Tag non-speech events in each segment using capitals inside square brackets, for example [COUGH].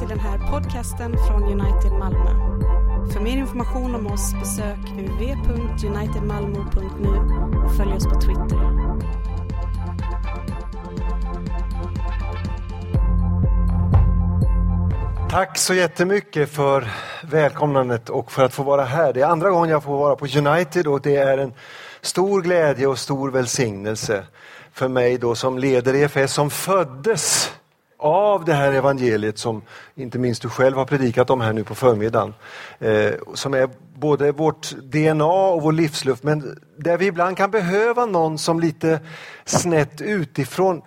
till den här podcasten från United Malmö. För mer information om oss besök www.unitedmalmo.nu och följ oss på Twitter. Tack så jättemycket för välkomnandet och för att få vara här. Det är andra gången jag får vara på United och det är en stor glädje och stor välsignelse för mig då som leder EFS som föddes av det här evangeliet som inte minst du själv har predikat om här nu på förmiddagen. Eh, som är både vårt DNA och vår livsluft men där vi ibland kan behöva någon som lite snett utifrån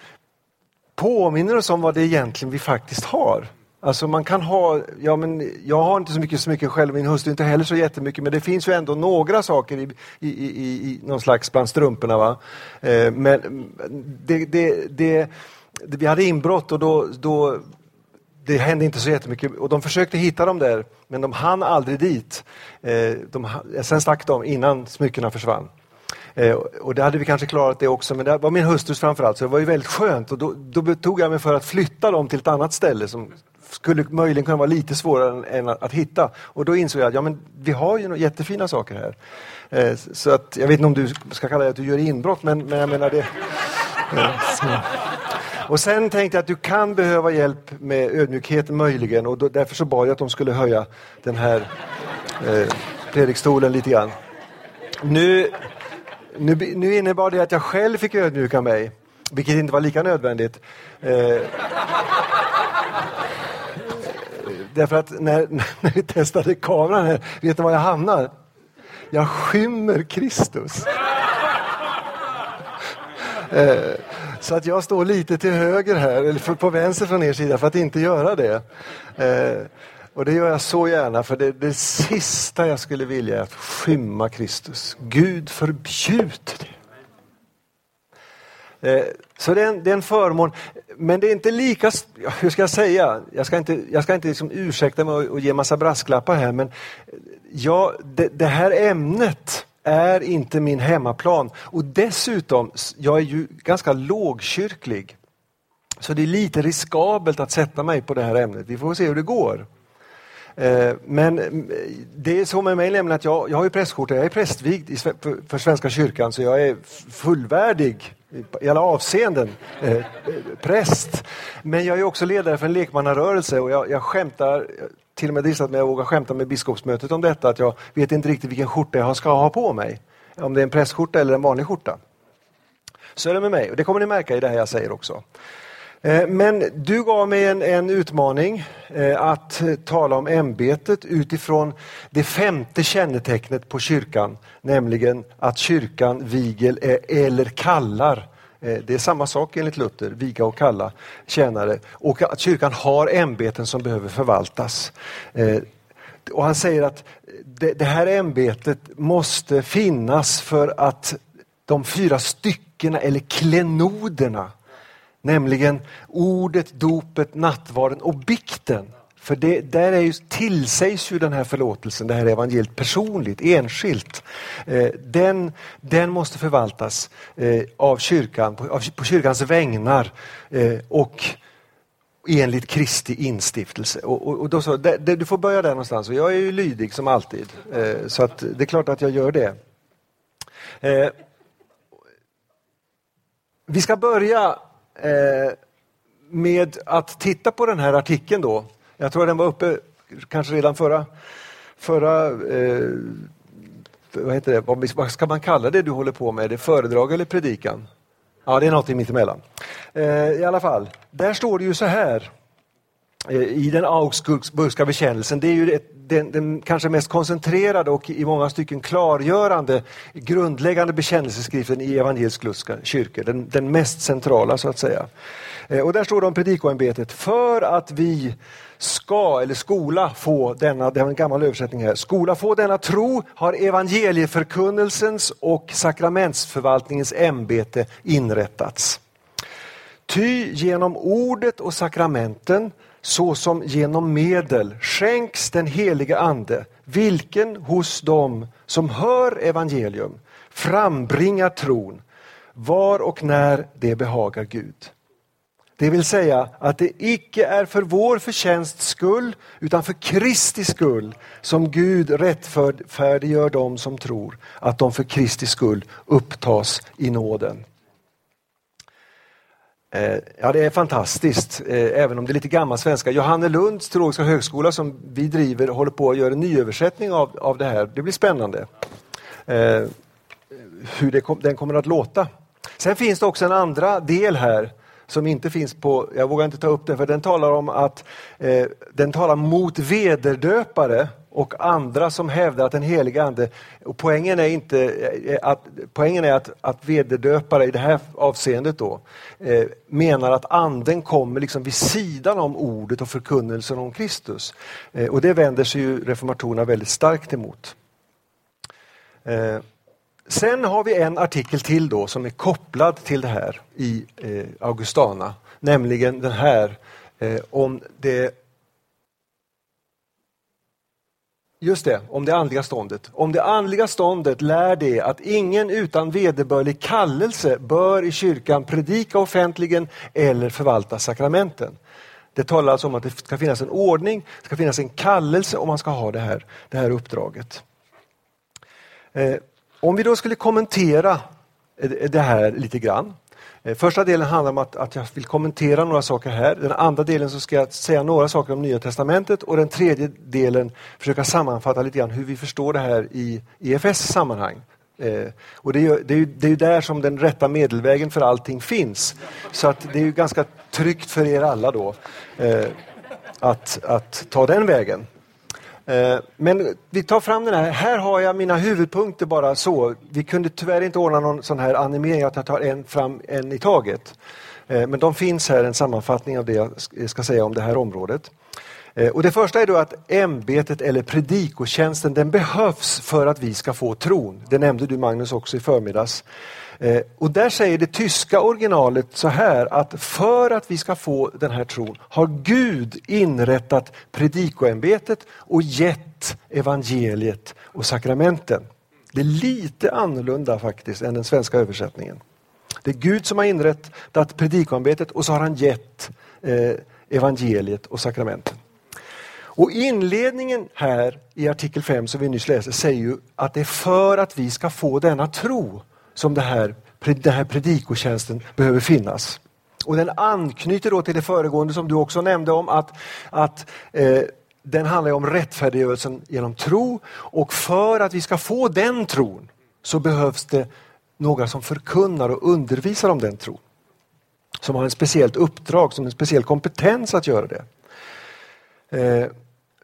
påminner oss om vad det egentligen vi faktiskt har. Alltså man kan ha, ja men jag har inte så mycket smycken själv, min hustru inte heller så jättemycket, men det finns ju ändå några saker i, i, i, i någon slags bland strumporna. Va? Eh, men det, det, det, vi hade inbrott och då, då det hände inte så jättemycket och de försökte hitta dem där men de hann aldrig dit. Eh, de, eh, sen stack de innan smyckena försvann. Eh, och det hade vi kanske klarat det också, men det var min hustrus framförallt, så det var ju väldigt skönt. Och då, då tog jag mig för att flytta dem till ett annat ställe som skulle möjligen kunna vara lite svårare än att, att hitta. Och då insåg jag att ja, men vi har ju jättefina saker här. Så att, jag vet inte om du ska kalla det att du gör inbrott, men, men jag menar det. [LAUGHS] och sen tänkte jag att du kan behöva hjälp med ödmjukhet möjligen och då, därför så bad jag att de skulle höja den här eh, predikstolen lite grann. Nu, nu, nu innebar det att jag själv fick ödmjuka mig, vilket inte var lika nödvändigt. Eh, Därför att när, när vi testade kameran här, vet ni var jag hamnar? Jag skymmer Kristus. Eh, så att jag står lite till höger här, eller på vänster från er sida för att inte göra det. Eh, och det gör jag så gärna för det, det sista jag skulle vilja är att skymma Kristus. Gud förbjud det. Eh, så det är, en, det är en förmån, men det är inte lika, hur ska jag säga, jag ska inte, jag ska inte liksom ursäkta mig och, ge massa brasklappar här, men ja, det, det, här ämnet är inte min hemmaplan och dessutom, jag är ju ganska lågkyrklig. Så det är lite riskabelt att sätta mig på det här ämnet, vi får se hur det går. Eh, men eh, det är så med mig nämligen att jag, jag har ju prästskjorta, jag är prästvigd för Svenska kyrkan så jag är fullvärdig i alla avseenden eh, eh, präst. Men jag är också ledare för en lekmannarörelse och jag, jag skämtar, till och med dristat mig att våga skämta med biskopsmötet om detta, att jag vet inte riktigt vilken skjorta jag ska ha på mig. Om det är en prästskjorta eller en vanlig skjorta. Så är det med mig och det kommer ni märka i det här jag säger också. Eh, men du gav mig en, en utmaning eh, att tala om ämbetet utifrån det femte kännetecknet på kyrkan, nämligen att kyrkan viger eller kallar. Eh, det är samma sak enligt Luther, viga och kalla tjänare. Och att kyrkan har ämbeten som behöver förvaltas. Eh, och han säger att det, det här ämbetet måste finnas för att de fyra styckena eller klenoderna Nämligen ordet, dopet, nattvarden och bikten. För det, där är ju, tillsägs ju den här förlåtelsen, det här evangeliet personligt, enskilt. Eh, den, den måste förvaltas eh, av kyrkan, på, av, på kyrkans vägnar eh, och enligt Kristi instiftelse. Och, och, och då så, det, det, du får börja där någonstans och jag är ju lydig som alltid. Eh, så att det är klart att jag gör det. Eh, vi ska börja Eh, med att titta på den här artikeln då. Jag tror den var uppe kanske redan förra, förra eh, vad heter det, vad ska man kalla det du håller på med? Är det föredrag eller predikan? Ja, det är något mittemellan. Eh, I alla fall, där står det ju så här eh, i den Augsburgska bekännelsen. Det är ju den, den, kanske mest koncentrerade och i många stycken klargörande grundläggande bekännelseskriften i evangelisk-lutherska kyrkor. Den, den, mest centrala så att säga. Eh, och där står det om predikoämbetet. För att vi ska, eller skola, få denna, det är en gammal översättning här, skola få denna tro har evangelieförkunnelsens och sakramentsförvaltningens ämbete inrättats. Ty genom ordet och sakramenten såsom genom medel skänks den heliga ande, vilken hos dem som hör evangelium frambringar tron, var och när det behagar Gud. Det vill säga att det icke är för vår förtjänst skull utan för Kristi skull som Gud rättfärdiggör dem som tror att de för Kristi skull upptas i nåden. Eh, ja, det är fantastiskt, eh, även om det är lite gammal svenska. Johannelunds teologiska högskola som vi driver håller på att göra en nyöversättning av, av det här. Det blir spännande eh, hur det, den kommer att låta. Sen finns det också en andra del här som inte finns på, jag vågar inte ta upp den för den talar om att eh, den talar mot vederdöpare och andra som hävdar att den helige ande, och poängen är inte eh, att, poängen är att, att vederdöpare i det här avseendet då eh, menar att anden kommer liksom vid sidan om ordet och förkunnelsen om Kristus. Eh, och det vänder sig ju reformatorerna väldigt starkt emot. Eh, Sen har vi en artikel till då som är kopplad till det här i eh, Augustana, nämligen den här eh, om det Just det, om det andliga ståndet. Om det andliga ståndet lär det att ingen utan vederbörlig kallelse bör i kyrkan predika offentligen eller förvalta sakramenten. Det talar alltså om att det ska finnas en ordning, det ska finnas en kallelse om man ska ha det här, det här uppdraget. Eh, om vi då skulle kommentera eh, det här lite grann. Eh, första delen handlar om att, att jag vill kommentera några saker här. Den andra delen så ska jag säga några saker om Nya Testamentet och den tredje delen försöka sammanfatta lite grann hur vi förstår det här i EFS sammanhang. Eh, och det är, ju, det, är ju, det är ju där som den rätta medelvägen för allting finns. Så att det är ju ganska tryggt för er alla då eh, att, att ta den vägen. Eh, men vi tar fram den här. Här har jag mina huvudpunkter bara så. Vi kunde tyvärr inte ordna någon sån här animering att jag tar en fram en i taget. Eh, men de finns här, en sammanfattning av det jag ska säga om det här området. Eh, och det första är då att ämbetet eller predikotjänsten den behövs för att vi ska få tron. Det nämnde du Magnus också i förmiddags. Eh, och där säger det tyska originalet så här att för att vi ska få den här tron har Gud inrättat predikoämbetet och gett evangeliet och sakramenten. Det är lite annorlunda faktiskt än den svenska översättningen. Det är Gud som har inrättat predikoämbetet och så har han gett eh, evangeliet och sakramenten. Och inledningen här i artikel 5 som vi nyss läste säger ju att det är för att vi ska få denna tro som det här, den här predikotjänsten behöver finnas. Och den anknyter då till det föregående som du också nämnde om att, att eh, den handlar om rättfärdiggörelsen genom tro och för att vi ska få den tron så behövs det några som förkunnar och undervisar om den tron. Som har en speciellt uppdrag, som en speciell kompetens att göra det. Eh,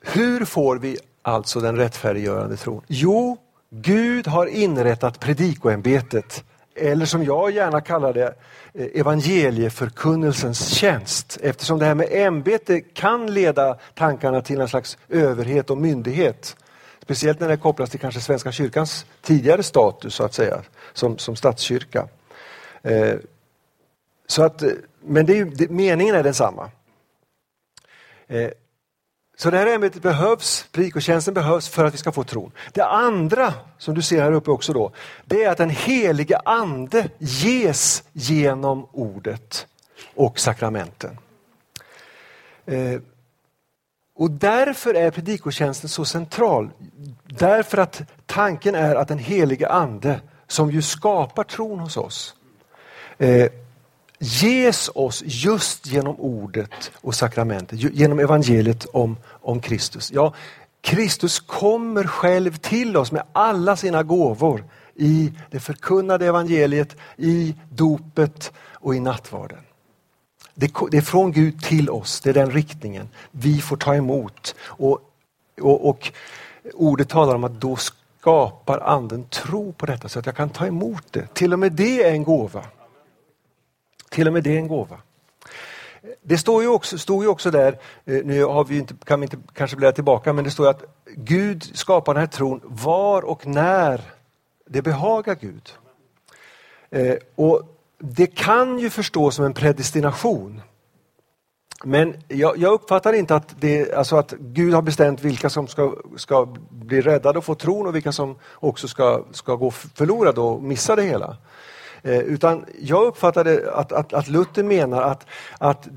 hur får vi alltså den rättfärdiggörande tron? Jo, Gud har inrättat predikoämbetet, eller som jag gärna kallar det, eh, evangelieförkunnelsens tjänst. Eftersom det här med ämbete kan leda tankarna till en slags överhet och myndighet. Speciellt när det kopplas till kanske Svenska kyrkans tidigare status så att säga, som, som statskyrka. Eh, så att, eh, men det är, det, meningen är densamma. Eh, så det här ämbetet behövs, predikotjänsten behövs för att vi ska få tron. Det andra som du ser här uppe också då, det är att den helige ande ges genom ordet och sakramenten. Eh, och därför är predikotjänsten så central. Därför att tanken är att den helige ande, som ju skapar tron hos oss, eh, ges oss just genom ordet och sakramentet, genom evangeliet om, om Kristus. Ja, Kristus kommer själv till oss med alla sina gåvor i det förkunnade evangeliet, i dopet och i nattvarden. Det, är från Gud till oss, det är den riktningen vi får ta emot. Och, och, och ordet talar om att då skapar anden tro på detta så att jag kan ta emot det. Till och med det är en gåva. Till och med det är en gåva. Det står ju också, stod ju också där, eh, nu har vi inte, kan vi inte kanske bläddra tillbaka, men det står att Gud skapar den här tron var och när det behagar Gud. Eh, och Det kan ju förstås som en predestination. Men jag, jag, uppfattar inte att, det, alltså att Gud har bestämt vilka som ska, ska bli räddade och få tron och vilka som också ska, ska gå förlorade och missa det hela. Eh, utan jag uppfattade att, att, att Luther menar att, att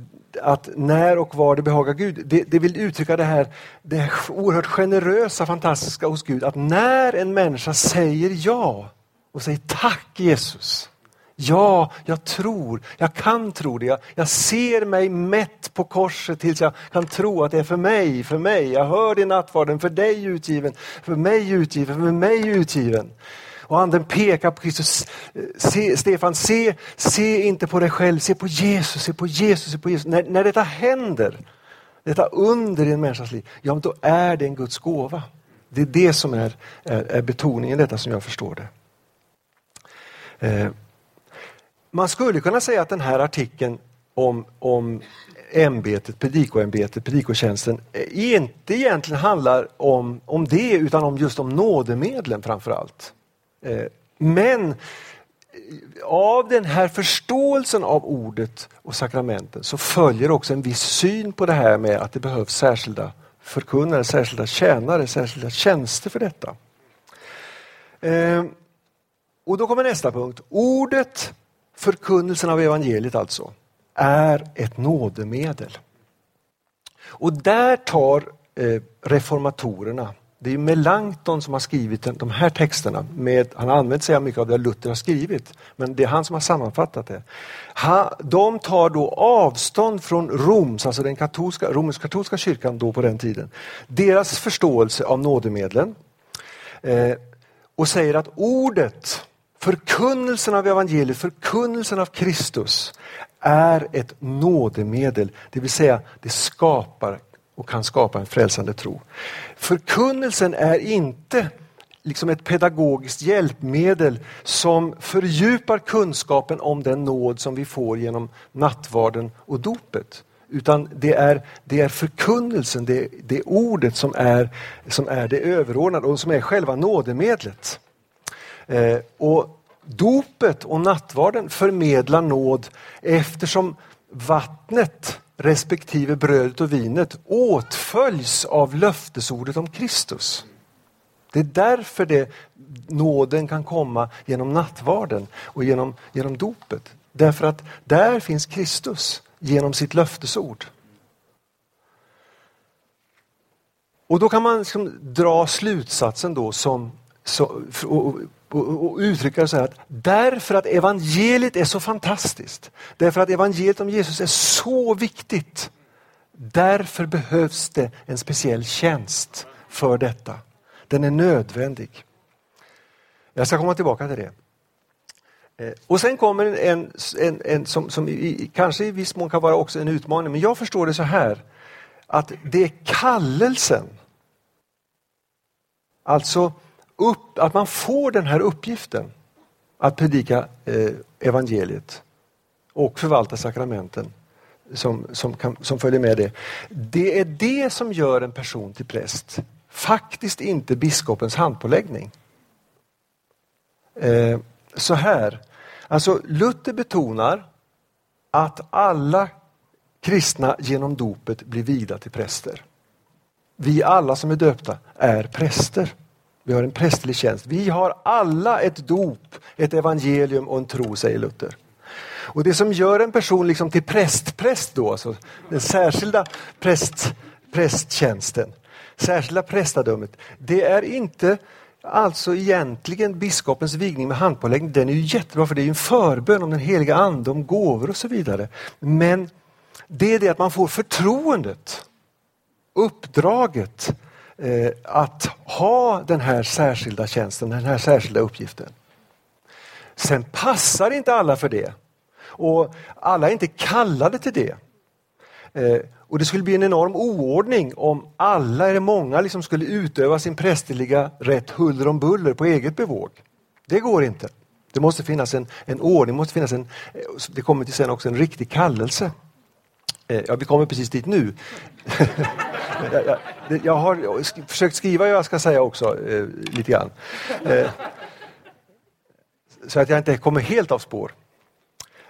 att när och var det behagar Gud, det, det, vill uttrycka det här, det här oerhört generösa, fantastiska hos Gud. Att när en människa säger ja och säger tack Jesus. Ja, jag tror, jag kan tro det. Jag, jag ser mig mätt på korset tills jag kan tro att det är för mig, för mig. Jag hör i nattvarden, för dig utgiven, för mig utgiven, för mig utgiven. Och anden pekar på Kristus. Se, Stefan, se, se inte på dig själv, se på Jesus, se på Jesus, se på Jesus. När, när detta händer, detta under i en människas liv, ja då är det en Guds gåva. Det är det som är, är, är betoningen i detta som jag förstår det. Eh, man skulle kunna säga att den här artikeln om, om ämbetet, predikoämbetet, predikotjänsten, eh, inte egentligen handlar om, om det utan om just om nådemedlen framför allt. Eh, men eh, av den här förståelsen av ordet och sakramenten så följer också en viss syn på det här med att det behövs särskilda förkunnare, särskilda tjänare, särskilda tjänster för detta. Eh, och då kommer nästa punkt. Ordet, förkunnelsen av evangeliet alltså, är ett nådemedel. Och där tar reformatorerna det är Melanchthon som har skrivit de här texterna. Med, han har använt sig av mycket av det Luther har skrivit, men det är han som har sammanfattat det. Ha, de tar då avstånd från Roms, alltså den katolska, romersk-katolska kyrkan då på den tiden. Deras förståelse av nådemedlen. Eh, och säger att ordet, förkunnelsen av evangeliet, förkunnelsen av Kristus är ett nådemedel. Det vill säga, det skapar och kan skapa en frälsande tro. Förkunnelsen är inte liksom ett pedagogiskt hjälpmedel som fördjupar kunskapen om den nåd som vi får genom nattvarden och dopet. Utan det är, det är förkunnelsen, det, det är ordet som är, som är det överordnade och som är själva nådemedlet. Eh, och Dopet och nattvarden förmedlar nåd eftersom vattnet respektive brödet och vinet åtföljs av löftesordet om Kristus. Det är därför det, nåden kan komma genom nattvarden och genom, genom dopet. Därför att där finns Kristus genom sitt löftesord. Och då kan man liksom dra slutsatsen då som, så, och, och, uttrycka det så här att därför att evangeliet är så fantastiskt, därför att evangeliet om Jesus är så viktigt, därför behövs det en speciell tjänst för detta. Den är nödvändig. Jag ska komma tillbaka till det. Eh, och sen kommer en, en, en som, som i, kanske i viss mån kan vara också en utmaning, men jag förstår det så här att det är kallelsen. Alltså upp, att man får den här uppgiften att predika eh, evangeliet och förvalta sakramenten som, som, kan, som följer med det. Det är det som gör en person till präst. Faktiskt inte biskopens handpåläggning. Eh, så här, alltså Luther betonar att alla kristna genom dopet blir vigda till präster. Vi alla som är döpta är präster. Vi har en prästerlig tjänst. Vi har alla ett dop, ett evangelium och en tro, säger Luther. Och det som gör en person liksom till prästpräst då, alltså den särskilda präst, prästtjänsten, särskilda prästadömet, det är inte alltså egentligen biskopens vigning med handpåläggning. Den är ju jättebra för det är en förbön om den heliga ande, om gåvor och så vidare. Men det är det att man får förtroendet, uppdraget, Eh, att ha den här särskilda tjänsten, den här särskilda uppgiften. Sen passar inte alla för det. Och alla är inte kallade till det. Eh, och Det skulle bli en enorm oordning om alla eller många liksom skulle utöva sin prästerliga rätt huller om buller på eget bevåg. Det går inte. Det måste finnas en, en ordning, måste finnas en, eh, det kommer till sen också en riktig kallelse. Eh, ja, vi kommer precis dit nu. [LAUGHS] jag, jag, jag, har försökt skriva vad jag ska säga också, eh, lite grann. Eh, så att jag inte kommer helt av spår.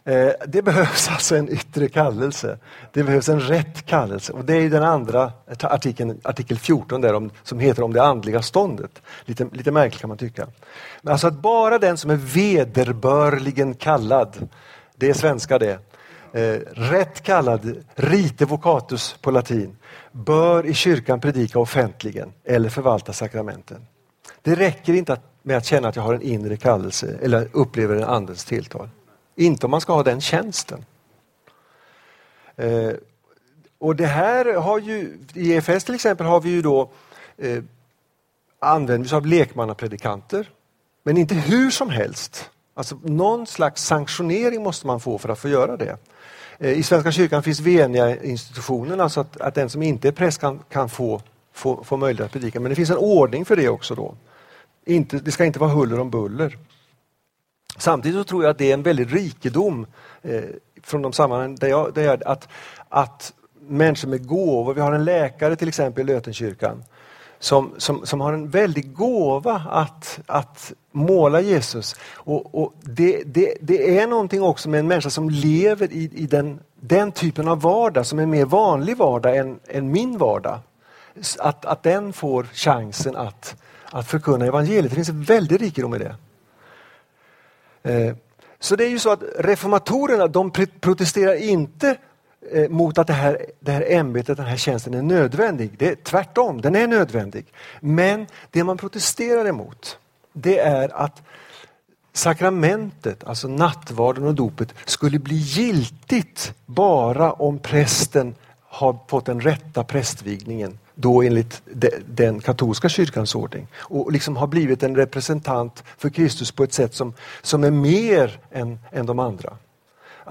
Eh, det behövs alltså en yttre kallelse. Det behövs en rätt kallelse och det är den andra artikeln, artikel 14 där om, som heter om det andliga ståndet. Lite, lite märkligt kan man tycka. Men alltså att bara den som är vederbörligen kallad, det är svenska det, eh, rätt kallad, rite vocatus på latin, bör i kyrkan predika offentligen eller förvalta sakramenten. Det räcker inte med att känna att jag har en inre kallelse eller upplever en andens tilltal. Inte om man ska ha den tjänsten. Eh, och det här har ju, i EFS till exempel har vi ju då eh, använder oss av lekmannapredikanter. Men inte hur som helst. Alltså någon slags sanktionering måste man få för att få göra det. Eh, I Svenska kyrkan finns venia institutionen, alltså att, att den som inte är präst kan, kan få, få, få möjlighet att predika. Men det finns en ordning för det också då. Inte, det ska inte vara huller om buller. Samtidigt så tror jag att det är en väldig rikedom eh, från de sammanhang där jag, där jag att, att människor med gåvor, vi har en läkare till exempel i Lötenkyrkan som, som, som har en väldig gåva att, att måla Jesus. Och, och det, det, det, är någonting också med en människa som lever i, i den, den typen av vardag som är mer vanlig vardag än, än min vardag. Att, att den får chansen att, att förkunna evangeliet. Det finns en väldig rikedom i det. Eh, så det är ju så att reformatorerna de protesterar inte Eh, mot att det här, det här ämbetet, den här tjänsten är nödvändig. Det är tvärtom, den är nödvändig. Men det man protesterar emot det är att sakramentet, alltså nattvarden och dopet, skulle bli giltigt bara om prästen har fått den rätta prästvigningen då enligt den katolska kyrkans ordning och liksom har blivit en representant för Kristus på ett sätt som, som är mer än, än de andra.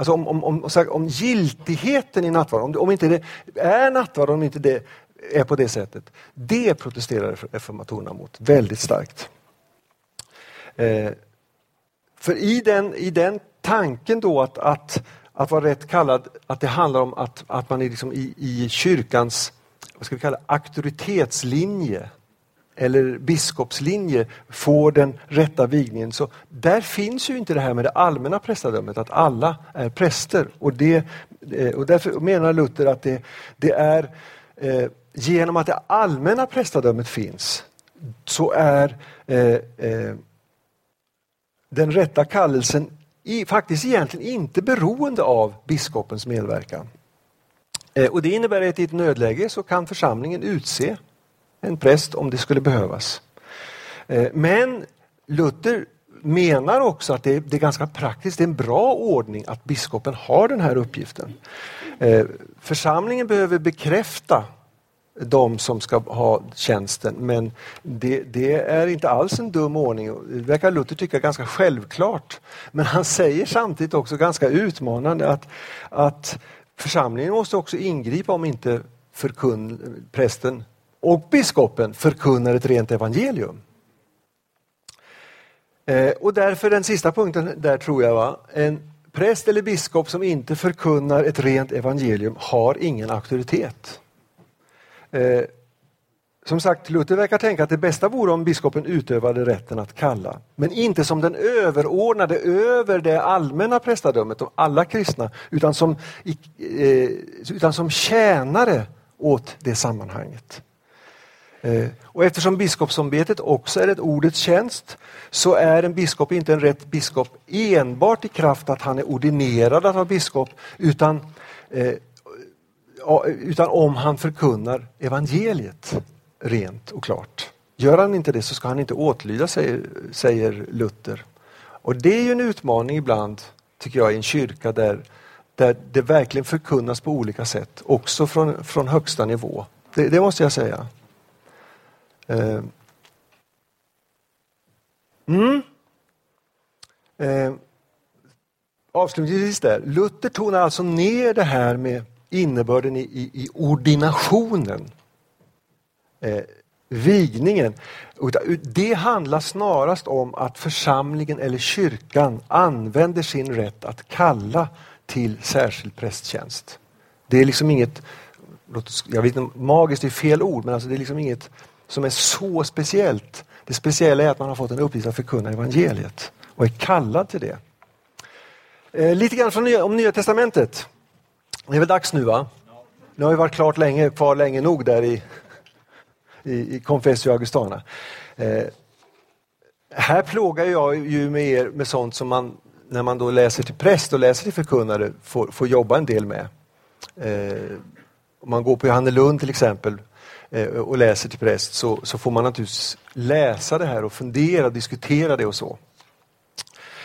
Alltså om, om, om, om giltigheten i nattvarden, om, om inte det är nattvarden, om inte det är på det sättet, det protesterar reformatorerna mot väldigt starkt. Eh, för i den, i den tanken då att, att, att vara rätt kallad, att det handlar om att, att man är liksom i, i kyrkans vad ska vi kalla auktoritetslinje eller biskopslinje får den rätta vigningen. Så där finns ju inte det här med det allmänna prästadömet, att alla är präster. Och, det, eh, och därför menar Luther att det, det är eh, genom att det allmänna prästadömet finns så är eh, eh, den rätta kallelsen i, faktiskt egentligen inte beroende av biskopens medverkan. Eh, och Det innebär att i ett nödläge så kan församlingen utse en präst om det skulle behövas. Eh, men Luther menar också att det är, det är ganska praktiskt, det är en bra ordning att biskopen har den här uppgiften. Eh, församlingen behöver bekräfta de som ska ha tjänsten men det, det, är inte alls en dum ordning. Det verkar Luther tycka ganska självklart. Men han säger samtidigt också ganska utmanande att, att Församlingen måste också ingripa om inte förkun, prästen och biskopen förkunnar ett rent evangelium. Eh, och därför den sista punkten där tror jag, va? en präst eller biskop som inte förkunnar ett rent evangelium har ingen auktoritet. Eh, som sagt, Luther verkar tänka att det bästa vore om biskopen utövade rätten att kalla, men inte som den överordnade över det allmänna prästadömet, och alla kristna, utan som, eh, utan som tjänare åt det sammanhanget. Eh, och eftersom biskopsombetet också är ett ordets tjänst så är en biskop inte en rätt biskop enbart i kraft att han är ordinerad att vara biskop utan, eh, utan om han förkunnar evangeliet rent och klart. Gör han inte det så ska han inte åtlyda, säger, säger Luther. Och det är ju en utmaning ibland, tycker jag, i en kyrka där, där det verkligen förkunnas på olika sätt, också från, från högsta nivå. Det, det måste jag säga. Eh, mm. Eh. Avslutningsvis där, Luther tonar alltså ner det här med innebörden i, i, i ordinationen eh, vigningen. Det handlar snarast om att församlingen eller kyrkan använder sin rätt att kalla till särskild prästtjänst. Det är liksom inget, jag vet inte, magiskt är fel ord, men alltså det är liksom inget som är så speciellt. Det speciella är att man har fått en uppgift att förkunna evangeliet och är kallad till det. Eh, lite grann från nya, om Nya Testamentet. Det är väl dags nu va? Nu har vi varit klart länge, kvar länge nog där i, i, i Confessio Augustana. Eh, här plågar jag ju med er med sånt som man när man då läser till präst och läser till förkunnare får, får jobba en del med. Eh, om man går på Johannelund till exempel Eh, och läser till präst så, så får man naturligtvis läsa det här och fundera och diskutera det och så.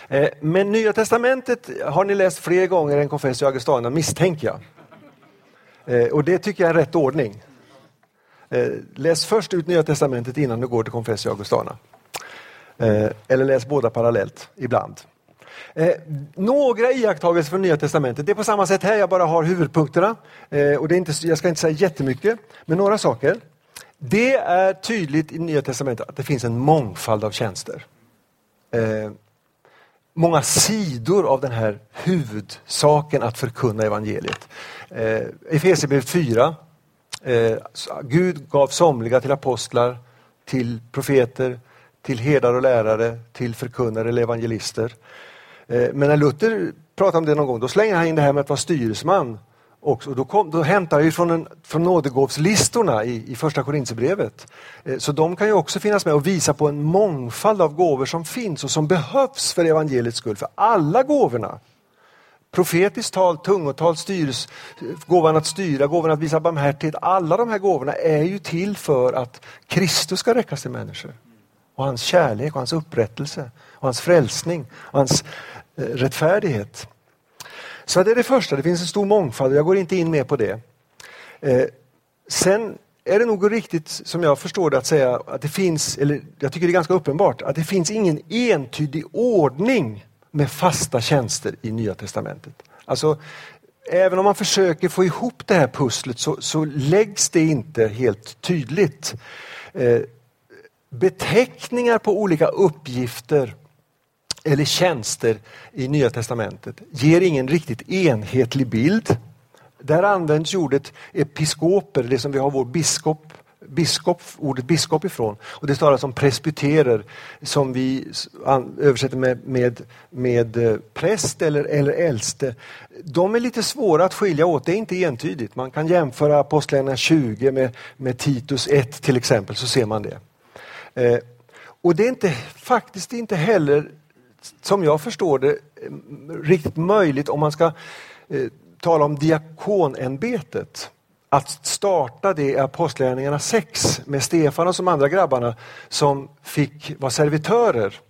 Eh, men Nya Testamentet har ni läst fler gånger än Confessio Augustana misstänker jag. Eh, och det tycker jag är rätt ordning. Läs först ut Nya Testamentet innan du går till Confessio Augustana. Eller läs båda parallellt ibland. Eh, några iakttagelser från Nya Testamentet. Det är på samma sätt här, jag bara har huvudpunkterna. Eh, och det är inte, jag ska inte säga jättemycket, men några saker. Det är tydligt i Nya Testamentet att det finns en mångfald av tjänster eh, många sidor av den här huvudsaken att förkunna evangeliet. Eh, Efesierbrevet 4. Eh, Gud gav somliga till apostlar, till profeter, till herdar och lärare, till förkunnare eller evangelister. Eh, men när Luther pratar om det någon gång, då slänger han in det här med att vara styresman också. Då, kom, då hämtar vi från, en, från nådegåvslistorna i, i första Korinthierbrevet. Eh, så de kan ju också finnas med och visa på en mångfald av gåvor som finns och som behövs för evangeliets skull. För alla gåvorna Profetiskt tal, tungotal, styrs, gåvan att styra, gåvan att visa barmhärtighet. Alla de här gåvorna är ju till för att Kristus ska räckas till människor. Och hans kärlek, och hans upprättelse, och hans frälsning, och hans eh, rättfärdighet. Så det är det första, det finns en stor mångfald jag går inte in mer på det. Eh, sen är det nog riktigt som jag förstår det att säga att det finns, eller jag tycker det är ganska uppenbart, att det finns ingen entydig ordning med fasta tjänster i Nya Testamentet. Alltså, även om man försöker få ihop det här pusslet så, så läggs det inte helt tydligt. Eh, beteckningar på olika uppgifter eller tjänster i Nya Testamentet ger ingen riktigt enhetlig bild. Där används ordet episkoper, det som vi har vår biskop, biskop, ordet biskop ifrån. Och det talas om presbyterer som vi översätter med, med, med eh, präst eller, eller äldste. De är lite svåra att skilja åt, det är inte entydigt. Man kan jämföra Apostlagärningarna 20 med, med Titus 1 till exempel, så ser man det. Eh, och det är inte, faktiskt inte heller som jag förstår det, eh, riktigt möjligt om man ska eh, tala om diakonämbetet. Att starta det i Apostlagärningarna 6 med Stefan och de andra grabbarna som fick vara servitörer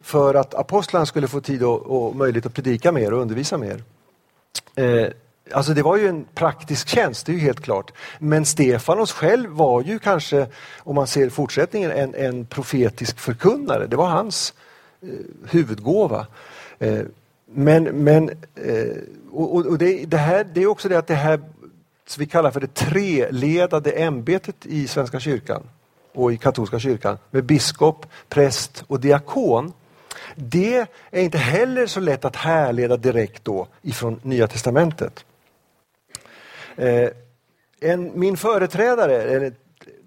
för att apostlarna skulle få tid och, och möjlighet att predika mer och undervisa mer. Eh, Alltså det var ju en praktisk tjänst, det är ju helt klart. Men Stefanos själv var ju kanske, om man ser fortsättningen, en, en profetisk förkunnare. Det var hans Eh, huvudgåva. Eh, men, men eh, och, och det, det, här, det är också det att det här som vi kallar för det treledade ämbetet i Svenska kyrkan och i katolska kyrkan med biskop, präst och diakon. Det är inte heller så lätt att härleda direkt då ifrån Nya Testamentet. Eh, en, min företrädare,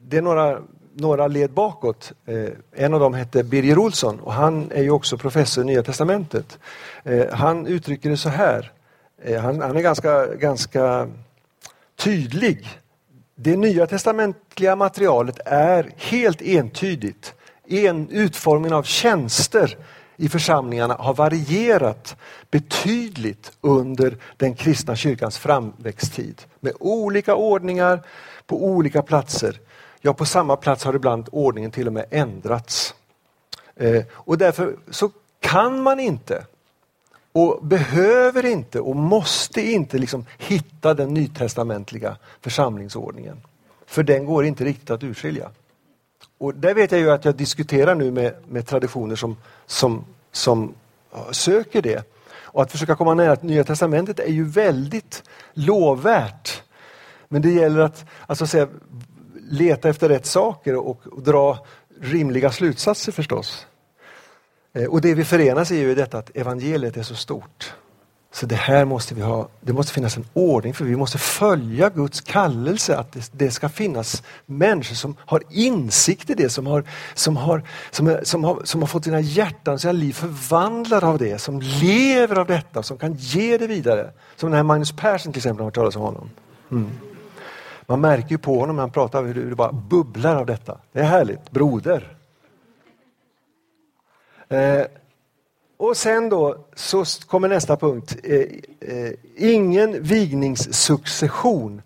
det är några några led bakåt. Eh, en av dem hette Birger Olsson och han är ju också professor i Nya Testamentet. Eh, han uttrycker det så här. Eh, han, han är ganska, ganska tydlig. Det nya testamentliga materialet är helt entydigt. En, utformningen av tjänster i församlingarna har varierat betydligt under den kristna kyrkans framväxttid. Med olika ordningar på olika platser. Ja, på samma plats har ibland ordningen till och med ändrats. Eh, och därför så kan man inte och behöver inte och måste inte liksom hitta den nytestamentliga församlingsordningen. För den går inte riktigt att urskilja. Och där vet jag ju att jag diskuterar nu med, med traditioner som, som, som söker det. Och att försöka komma nära Nya Testamentet är ju väldigt lovvärt. Men det gäller att alltså, säga, leta efter rätt saker och, och dra rimliga slutsatser förstås. Eh, och det vi förenas i är ju detta att evangeliet är så stort. Så det här måste vi ha, det måste finnas en ordning för vi måste följa Guds kallelse att det, det ska finnas människor som har insikt i det, som har, som har, som, är, som har, som har fått sina hjärtan, sina liv förvandlade av det, som lever av detta, som kan ge det vidare. Som den här Magnus Persson till exempel, har hört talas om honom. Mm. Man märker ju på honom när han pratar hur det bara bubblar av detta. Det är härligt, broder. Eh, och sen då så kommer nästa punkt. Eh, eh, ingen vigningssuccession.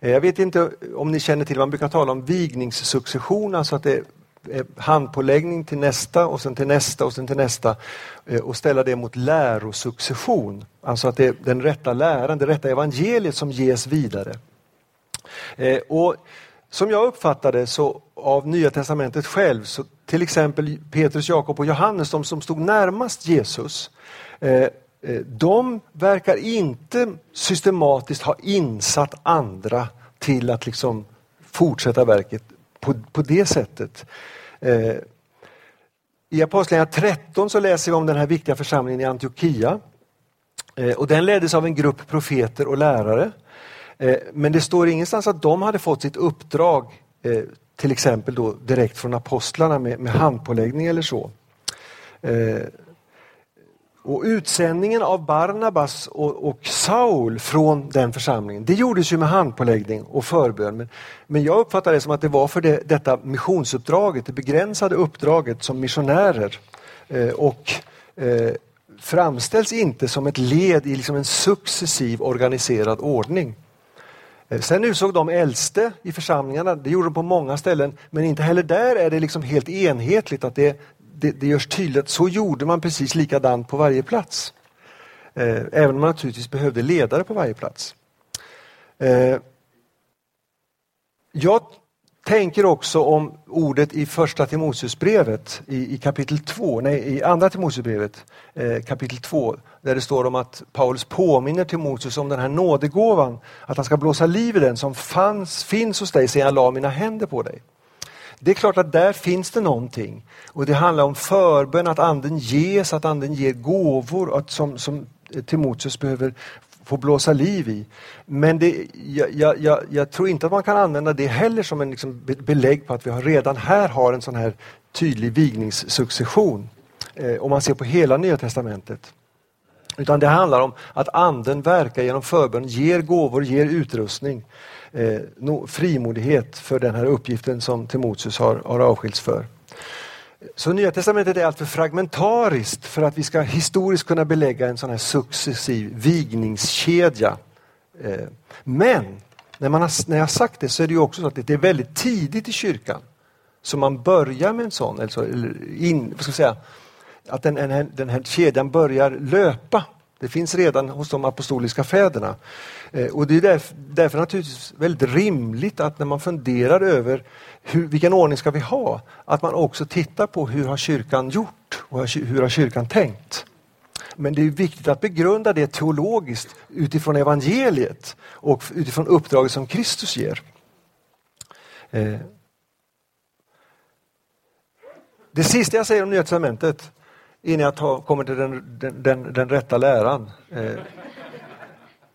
Eh, jag vet inte om ni känner till, man brukar tala om vigningssuccession, alltså att det är eh, handpåläggning till nästa och sen till nästa och sen till nästa eh, och ställa det mot lärosuccession. Alltså att det är den rätta läran, det rätta evangeliet som ges vidare. Eh, och som jag uppfattar det så av Nya Testamentet själv, så till exempel Petrus, Jakob och Johannes, de som stod närmast Jesus, eh, eh, de verkar inte systematiskt ha insatt andra till att liksom fortsätta verket på, på det sättet. Eh, I Apostlagärningarna 13 så läser vi om den här viktiga församlingen i Antiochia. Och den leddes av en grupp profeter och lärare. Eh, men det står ingenstans att de hade fått sitt uppdrag eh, till exempel då direkt från apostlarna med, med handpåläggning eller så. Eh, och Utsändningen av Barnabas och, och, Saul från den församlingen, det gjordes ju med handpåläggning och förbön. Men, men jag uppfattar det som att det var för det, detta missionsuppdraget, det begränsade uppdraget som missionärer. Eh, och eh, framställs inte som ett led i liksom en successiv organiserad ordning. Eh, sen utsåg de äldste i församlingarna, det gjorde de på många ställen, men inte heller där är det liksom helt enhetligt att det, det, det görs tydligt. Så gjorde man precis likadant på varje plats. Eh, även om man naturligtvis behövde ledare på varje plats. Eh, jag tänker också om ordet i första Timoteusbrevet i, i kapitel 2, nej i andra Timoteusbrevet eh, kapitel 2 där det står om att Paulus påminner Timoteus om den här nådegåvan, att han ska blåsa liv i den som fanns, finns hos dig sedan jag la mina händer på dig. Det är klart att där finns det någonting och det handlar om förbön, att anden ges, att anden ger gåvor att som, som Timoteus behöver få blåsa liv i. Men det, jag, jag, jag, tror inte att man kan använda det heller som en liksom belägg på att vi har redan här har en sån här tydlig vigningssuccession. Eh, om man ser på hela Nya Testamentet. Utan det handlar om att anden verkar genom förbön, ger gåvor, ger utrustning, eh, frimodighet för den här uppgiften som Timoteus har, har avskilts för. Så Nya Testamentet är alltför fragmentariskt för att vi ska historiskt kunna belägga en sån här successiv vigningskedja. Eh, men när, man har, när jag sagt det så är det ju också så att det är väldigt tidigt i kyrkan som man börjar med en sån, eller, in, vad ska jag säga, att den, den, här, den här kedjan börjar löpa. Det finns redan hos de apostoliska fäderna. Eh, och det är därför, därför naturligtvis väldigt rimligt att när man funderar över hur, vilken ordning ska vi ha, att man också tittar på hur har kyrkan gjort och hur har kyrkan tänkt. Men det är viktigt att begrunda det teologiskt utifrån evangeliet och utifrån uppdraget som Kristus ger. Eh. Det sista jag säger om Nya Testamentet innan jag tar, kommer till den, den, den, den rätta läran eh,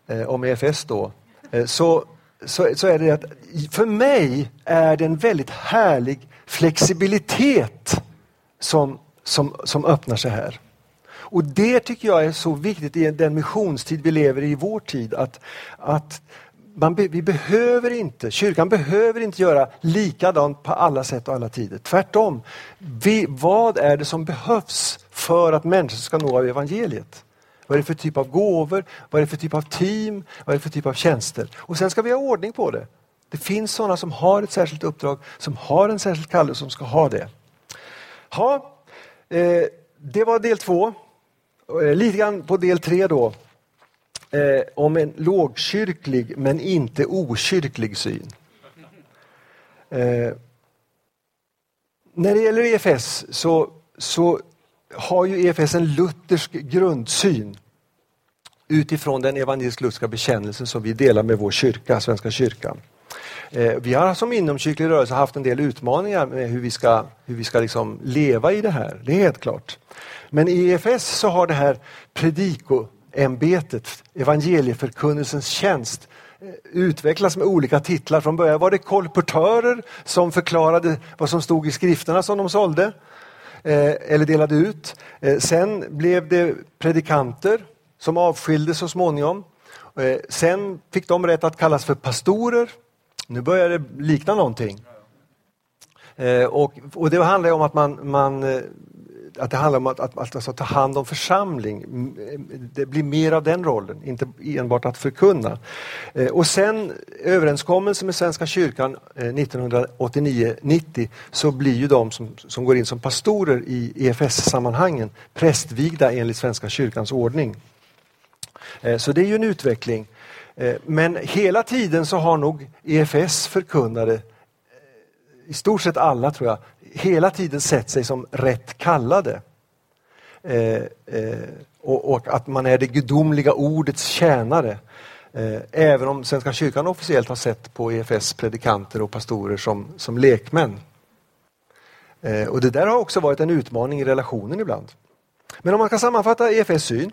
eh om EFS då, eh, så, så, så, är det att för mig är det en väldigt härlig flexibilitet som, som, som öppnar sig här. Och det tycker jag är så viktigt i den missionstid vi lever i i vår tid, att, att man, vi behöver inte, kyrkan behöver inte göra likadant på alla sätt och alla tider. Tvärtom, vi, vad är det som behövs för att människor ska nå av evangeliet? Vad är det för typ av gåvor? Vad är det för typ av team? Vad är det för typ av tjänster? Och sen ska vi ha ordning på det. Det finns sådana som har ett särskilt uppdrag, som har en särskild kallelse, som ska ha det. Ha, eh, det var del två. Eh, lite grann på del tre då eh, om en lågkyrklig men inte okyrklig syn. Eh, när det gäller EFS så, så har ju EFS en luthersk grundsyn utifrån den evangelisk-lutherska bekännelsen som vi delar med vår kyrka, Svenska kyrkan. Eh, vi har som inomkyrklig rörelse haft en del utmaningar med hur vi ska, hur vi ska liksom leva i det här, det är helt klart. Men i EFS så har det här predikoämbetet, evangelieförkunnelsens tjänst, eh, utvecklas med olika titlar. Från början var det kolportörer som förklarade vad som stod i skrifterna som de sålde Eh, eller delade ut. Eh, sen blev det predikanter som avskildes så småningom. Eh, sen fick de rätt att kallas för pastorer. Nu börjar det likna någonting. Och, och det handlar om att man, man att det handlar om att, att, att alltså, ta hand om församling. Det blir mer av den rollen, inte enbart att förkunna. Eh, och sen överenskommelsen med Svenska kyrkan eh, 1989-90 så blir ju de som, som går in som pastorer i EFS-sammanhangen prästvigda enligt Svenska kyrkans ordning. Eh, så det är ju en utveckling. Eh, men hela tiden så har nog EFS förkunnare eh, i stort sett alla tror jag, hela tiden sett sig som rätt kallade. Eh, eh, och, och, att man är det gudomliga ordets tjänare. Eh, även om Svenska kyrkan officiellt har sett på EFS predikanter och pastorer som, som lekmän. Eh, och det där har också varit en utmaning i relationen ibland. Men om man ska sammanfatta EFS syn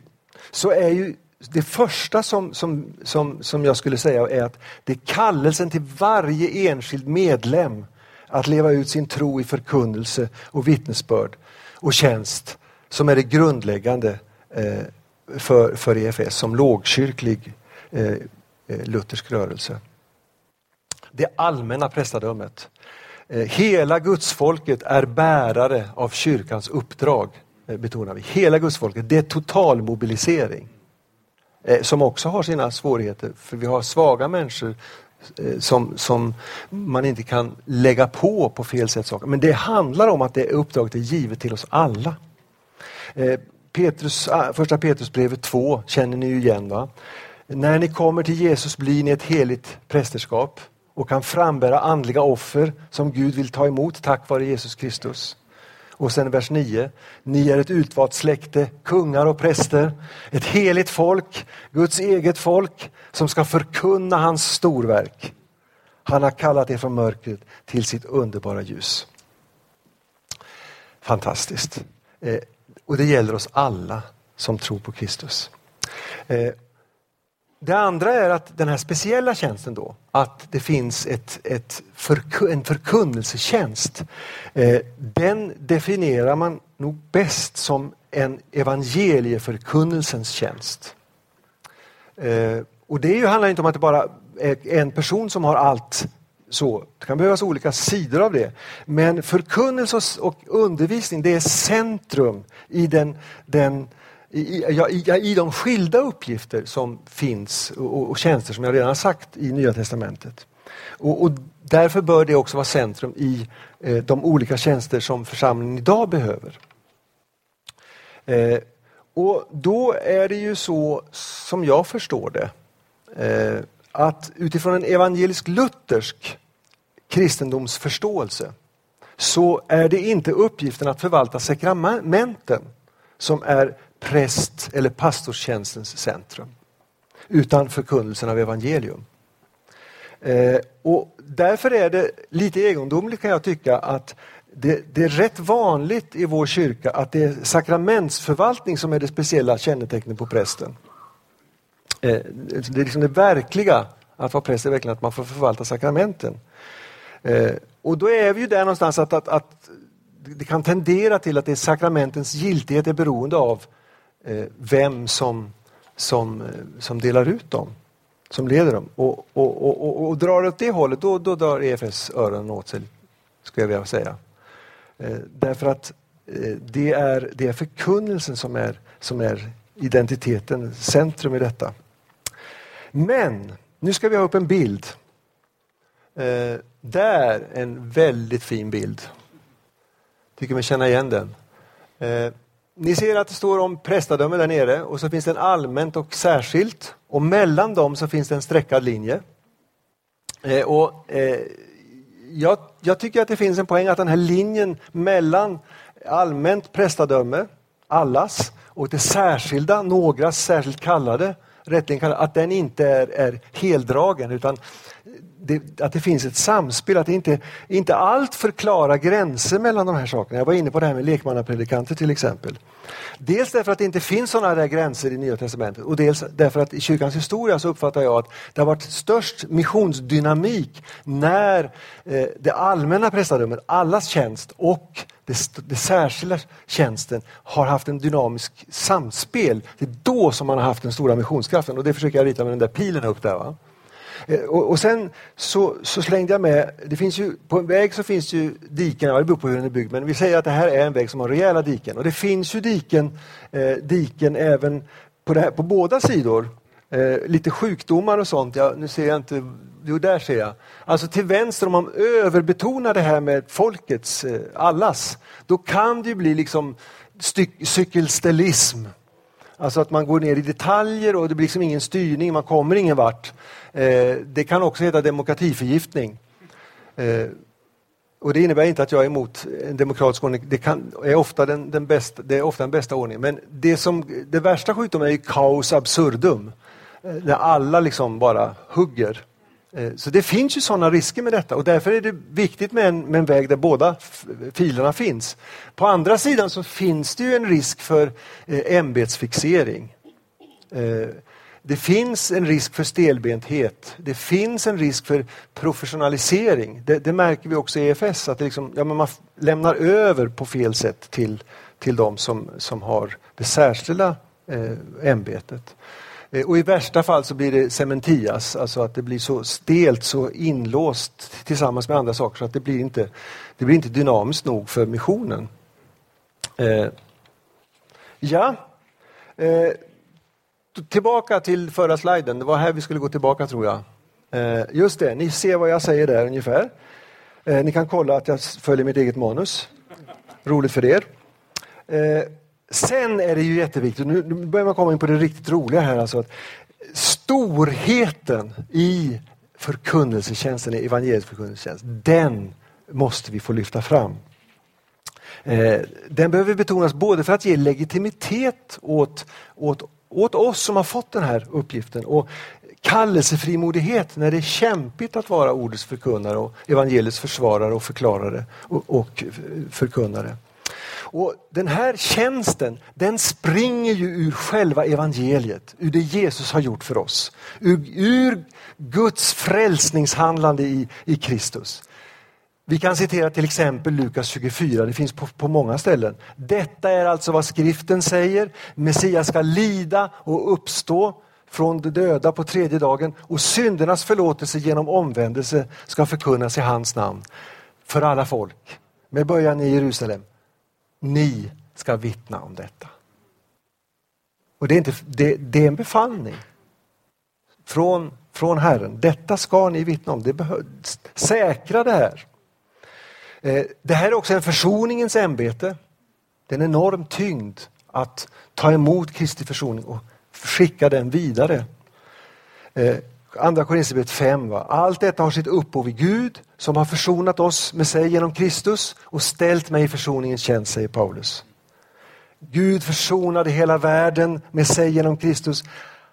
så är ju det första som, som, som, som jag skulle säga är att det är kallelsen till varje enskild medlem att leva ut sin tro i förkunnelse och vittnesbörd och tjänst som är det grundläggande eh, för, för EFS som lågkyrklig eh, eh, luthersk rörelse. Det allmänna prästadömet. Hela gudsfolket är bärare av kyrkans uppdrag, betonar vi. Hela gudsfolket, det är totalmobilisering. Som också har sina svårigheter, för vi har svaga människor Eh, som, som man inte kan lägga på på fel sätt saker. Men det handlar om att det uppdraget är givet till oss alla. Eh, Petrus, ah, första Petrusbrevet 2 känner ni ju igen. va? När ni kommer till Jesus blir ni ett heligt prästerskap och kan frambära andliga offer som Gud vill ta emot tack vare Jesus Kristus. Och sen vers 9. Ni är ett utvalt släkte, kungar och präster, ett heligt folk, Guds eget folk som ska förkunna hans storverk. Han har kallat er från mörkret till sitt underbara ljus. Fantastiskt. Eh, och det gäller oss alla som tror på Kristus. Eh, det andra är att den här speciella tjänsten då, att det finns ett, ett förku, en förkunnelsetjänst. Eh, den definierar man nog bäst som en evangelieförkunnelsens tjänst. Eh, och det handlar inte om att det bara är en person som har allt så. Det kan behövas olika sidor av det. Men förkunnelse och undervisning det är centrum i den, den i, ja, i, i de skilda uppgifter som finns och, och tjänster som jag redan sagt i Nya Testamentet. Och, och därför bör det också vara centrum i eh, de olika tjänster som församlingen idag behöver. Eh, och då är det ju så som jag förstår det eh, att utifrån en evangelisk-luthersk kristendomsförståelse så är det inte uppgiften att förvalta sakramenten som är präst eller pastorstjänstens centrum. Utan förkunnelsen av evangelium. Eh, och därför är det lite egendomligt kan jag tycka att det, det, är rätt vanligt i vår kyrka att det är sakramentsförvaltning som är det speciella kännetecknet på prästen. Eh, det är liksom det verkliga att vara präst är verkligen att man får förvalta sakramenten. Eh, och då är vi ju där någonstans att, att, att det kan tendera till att det är sakramentens giltighet är beroende av Eh, Eh, vem som, som, eh, som delar ut dem, som leder dem. Och, och, och, och, drar åt det hållet, då, då drar EFS öronen åt sig, skulle jag vilja säga. Eh, därför att det är, det är förkunnelsen som är, som är identiteten, centrum i detta. Men nu ska vi ha upp en bild. Eh, där, en väldigt fin bild. Tycker mig känna igen den. Eh, ni ser att det står om prästadöme där nere och så finns det en allmänt och särskilt och mellan dem så finns det en streckad linje. Eh, och, eh, jag, jag, tycker att det finns en poäng att den här linjen mellan allmänt prästadöme, allas, och det särskilda, någras särskilt kallade, rättligen kallade, att den inte är, är heldragen utan det, att det finns ett samspel, att det inte, inte allt förklarar gränser mellan de här sakerna. Jag var inne på det här med lekmannapredikanter till exempel. Dels därför att det inte finns sådana där gränser i Nya Testamentet och dels därför att i kyrkans historia så uppfattar jag att det har varit störst missionsdynamik när eh, det allmänna prästadömet, allas tjänst och det, det särskilda tjänsten har haft en dynamisk samspel. Det är då som man har haft den stora missionskraften och det försöker jag rita med den där pilen upp där. Va? Eh, och, och, sen så, så, slängde jag med, det finns ju, på en väg så finns det ju diken, det beror på hur den är byggd, men vi säger att det här är en väg som har rejäla diken. Och det finns ju diken, eh, diken även på, här, på båda sidor. Eh, lite sjukdomar och sånt, ja, nu ser jag inte, jo där ser jag. Alltså till vänster, om man överbetonar det här med folkets, eh, allas, då kan det ju bli liksom cykelstellism. Alltså att man går ner i detaljer och det blir liksom ingen styrning, man kommer ingen vart. Eh, det kan också heta demokratiförgiftning. Eh, och det innebär inte att jag är emot en demokratisk ordning. Det, kan, är, ofta den, den bästa, det är ofta den bästa ordningen. Men det, som, det värsta sjukdomen är ju kaos absurdum. Eh, när alla liksom bara hugger. Eh, så det finns ju sådana risker med detta och därför är det viktigt med en, med en väg där båda filerna finns. På andra sidan så finns det ju en risk för eh, ämbetsfixering. Eh, det finns en risk för stelbenthet. Det finns en risk för professionalisering. Det, det märker vi också i EFS, att det liksom, ja, man lämnar över på fel sätt till, till de som, som har det särskilda eh, ämbetet. Eh, och i värsta fall så blir det cementias, alltså att det blir så stelt, så inlåst tillsammans med andra saker så att det blir inte, det blir inte dynamiskt nog för missionen. Eh, ja, eh, tillbaka till förra sliden, det var här vi skulle gå tillbaka tror jag. Eh, just det, ni ser vad jag säger där ungefär. Eh, ni kan kolla att jag följer mitt eget manus. Roligt för er. Eh, Sen är det ju jätteviktigt, nu börjar man komma in på det riktigt roliga här, alltså att storheten i förkunnelsetjänsten, evangelisk förkunnelsetjänst, den måste vi få lyfta fram. Eh, den behöver betonas både för att ge legitimitet åt, åt åt oss som har fått den här uppgiften och kallelsefrimodighet när det är kämpigt att vara ordets förkunnare och evangeliets försvarare och förklarare och, och förkunnare. Och Den här tjänsten den springer ju ur själva evangeliet, ur det Jesus har gjort för oss. Ur, ur Guds frälsningshandlande i, i Kristus. Vi kan citera till exempel Lukas 24, det finns på, på, många ställen. Detta är alltså vad skriften säger. Messias ska lida och uppstå från de döda på tredje dagen och syndernas förlåtelse genom omvändelse ska förkunnas i hans namn för alla folk. Med början i Jerusalem. Ni ska vittna om detta. Och det är, inte, det, det är en befallning från, från Herren. Detta ska ni vittna om. Det behövs. Säkra det här. Eh, det här är också en försoningens ämbete. Det är en enorm tyngd att ta emot Kristi försoning och skicka den vidare. Eh, Andra Korinthierbrevet 5. Va? Allt detta har sitt upphov i Gud som har försonat oss med sig genom Kristus och ställt mig i försoningens tjänst, säger Paulus. Gud försonade hela världen med sig genom Kristus.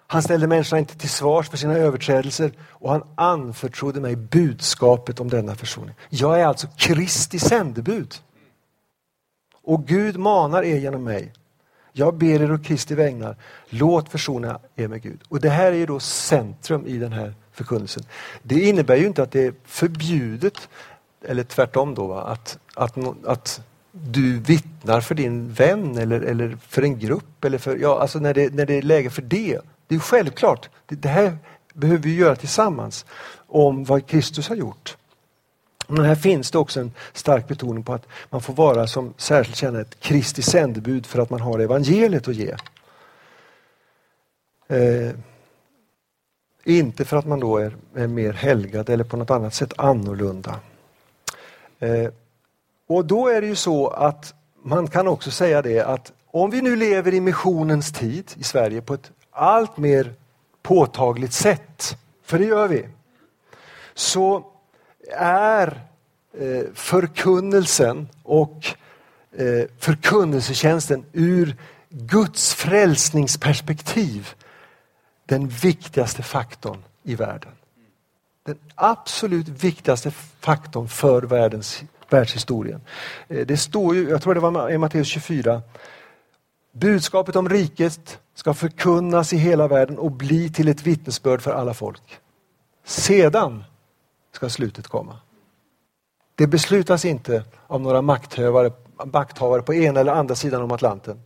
Han ställde människorna inte till svars för sina överträdelser och han anförtrodde mig budskapet om denna försoning. Jag är alltså Kristi sändebud. Och Gud manar er genom mig. Jag ber er och Kristi vägnar, låt försona er med Gud. Och Det här är då centrum i den här förkunnelsen. Det innebär ju inte att det är förbjudet, eller tvärtom då, att, att, att du vittnar för din vän eller, eller för en grupp. Eller för, ja, alltså när, det, när det är läge för det. Det är självklart. Det här behöver vi göra tillsammans om vad Kristus har gjort. Men här finns det också en stark betoning på att man får vara som särskilt känna ett Kristi sändebud för att man har evangeliet att ge. Eh, inte för att man då är, är, mer helgad eller på något annat sätt annorlunda. Eh, och då är det ju så att man kan också säga det att om vi nu lever i missionens tid i Sverige på ett allt mer påtagligt sätt, för det gör vi, så är eh, förkunnelsen och eh, förkunnelsetjänsten ur Guds frälsningsperspektiv den viktigaste faktorn i världen. Den absolut viktigaste faktorn för världens, världshistorien. Eh, det står ju, jag tror det var i Matteus 24, budskapet om riket ska förkunnas i hela världen och bli till ett vittnesbörd för alla folk. Sedan ska slutet komma. Det beslutas inte av några makthavare, makthavare på ena eller andra sidan om Atlanten.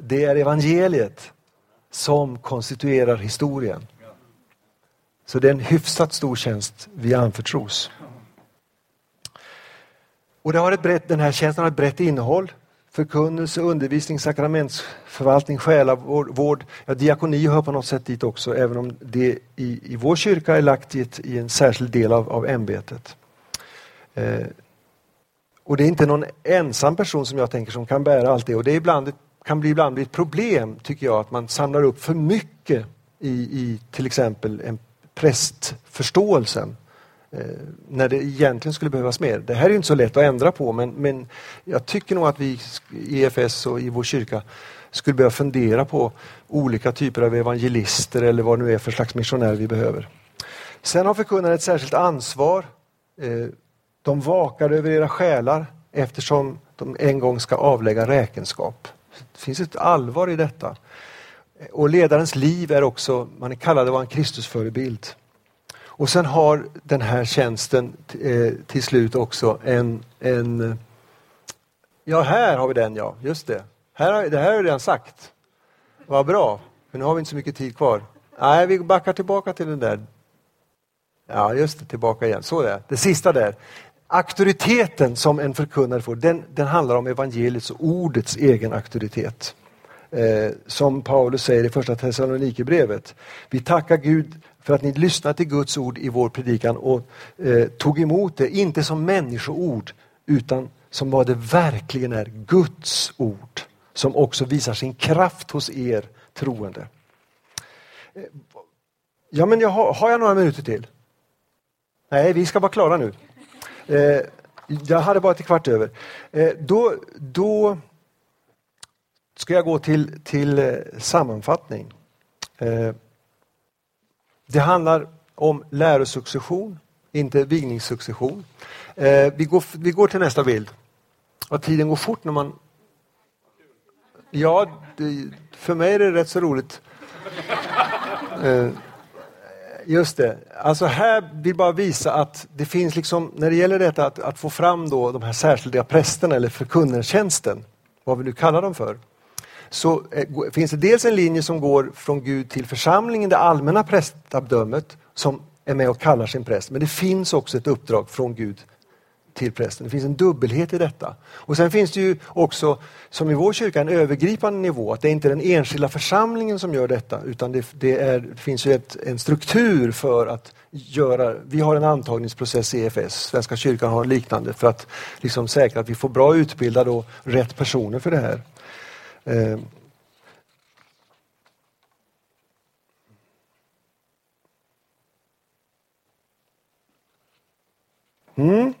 Det är evangeliet som konstituerar historien. Så det är en hyfsat stor tjänst vi anförtros. Och det har ett brett, den här tjänsten har ett brett innehåll. Förkunnelse, undervisning, sakramentsförvaltning, själavård. Ja, diakoni hör på något sätt dit också, även om det i, i vår kyrka är lagt i, ett, i en särskild del av, av ämbetet. Eh, och det är inte någon ensam person som jag tänker som kan bära allt det och det är ibland, kan bli ibland bli ett problem, tycker jag, att man samlar upp för mycket i, i till exempel en prästförståelsen. Eh, när det egentligen skulle behövas mer. Det här är inte så lätt att ändra på men, men jag tycker nog att vi i EFS och i vår kyrka skulle behöva fundera på olika typer av evangelister eller vad det nu är för slags missionär vi behöver. Sen har förkunnare ett särskilt ansvar. Eh, de vakar över era själar eftersom de en gång ska avlägga räkenskap. Det finns ett allvar i detta. Och ledarens liv är också, man är kallad att vara en Kristusförebild. Och sen har den här tjänsten eh, till slut också en, en... Ja, här har vi den ja, just det. Här, det här har jag redan sagt. Vad bra, för nu har vi inte så mycket tid kvar. Nej, vi backar tillbaka till den där. Ja, just det, tillbaka igen. Så det, det sista där. Auktoriteten som en förkunnare får, den, den handlar om evangeliets och ordets egen auktoritet. Eh, som Paulus säger i första Thessalonikerbrevet. Vi tackar Gud för att ni lyssnade till Guds ord i vår predikan och eh, tog emot det, inte som människoord utan som vad det verkligen är, Guds ord som också visar sin kraft hos er troende. Eh, ja, men jag har, har jag några minuter till? Nej, vi ska vara klara nu. Eh, jag hade bara till kvart över. Eh, då, då ska jag gå till, till eh, sammanfattning. Eh, det handlar om lärosuccession, inte vigningssuccession. Eh, vi, går, vi går till nästa bild. Och tiden går fort när man... Ja, det, för mig är det rätt så roligt. Eh, just det. Alltså här vill bara visa att det finns liksom, när det gäller detta att, att få fram då de här särskilda prästerna eller förkunnartjänsten, vad vi nu kallar dem för, så eh, finns det dels en linje som går från Gud till församlingen, det allmänna prästabdömet, som är med och kallar sin präst. Men det finns också ett uppdrag från Gud till prästen. Det finns en dubbelhet i detta. Och sen finns det ju också, som i vår kyrka, en övergripande nivå. Att det är inte den enskilda församlingen som gör detta utan det, det, är, det finns ju ett, en struktur för att göra, vi har en antagningsprocess i EFS, Svenska kyrkan har liknande för att liksom säkra att vi får bra utbildade och rätt personer för det här. Eh, mm.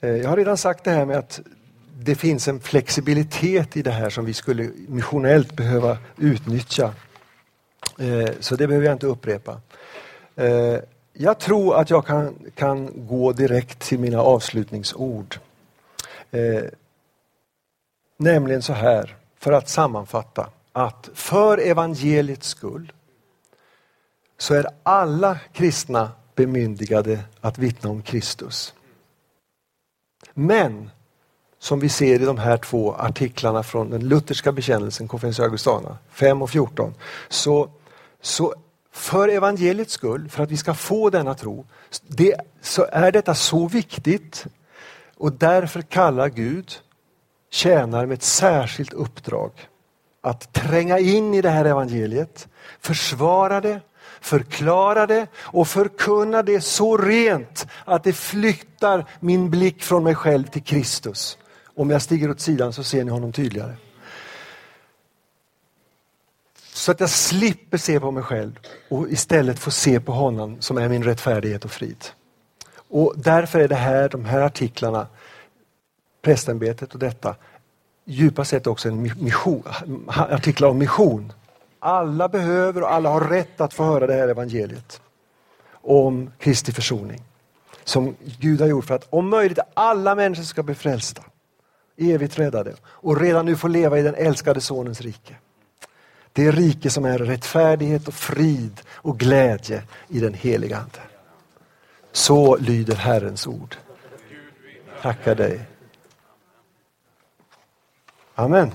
Eh, jag har redan sagt det här med att det finns en flexibilitet i det här som vi skulle missionellt behöva utnyttja. Eh, så det behöver jag inte upprepa. Eh, jag tror att jag kan, kan gå direkt till mina avslutningsord. Nämligen så här för att sammanfatta att för evangeliets skull så är alla kristna bemyndigade att vittna om Kristus. Men som vi ser i de här två artiklarna från den lutherska bekännelsen, Confessio Augustana 5 och 14, så, så för evangeliets skull, för att vi ska få denna tro, det, så är detta så viktigt och därför kallar Gud tjänar med ett särskilt uppdrag att tränga in i det här evangeliet, försvara det, förklara det och förkunna det så rent att det flyttar min blick från mig själv till Kristus. Om jag stiger åt sidan så ser ni honom tydligare. Så att jag slipper se på mig själv och istället får se på honom som är min rättfärdighet och frid. Och därför är det här, de här artiklarna prästämbetet och detta djupast sett också en mission, artiklar om mission. Alla behöver och alla har rätt att få höra det här evangeliet om Kristi försoning som Gud har gjort för att om möjligt alla människor ska bli frälsta, evigt räddade och redan nu få leva i den älskade Sonens rike. Det rike som är rättfärdighet och frid och glädje i den heliga Ande. Så lyder Herrens ord. Tackar dig. Amen.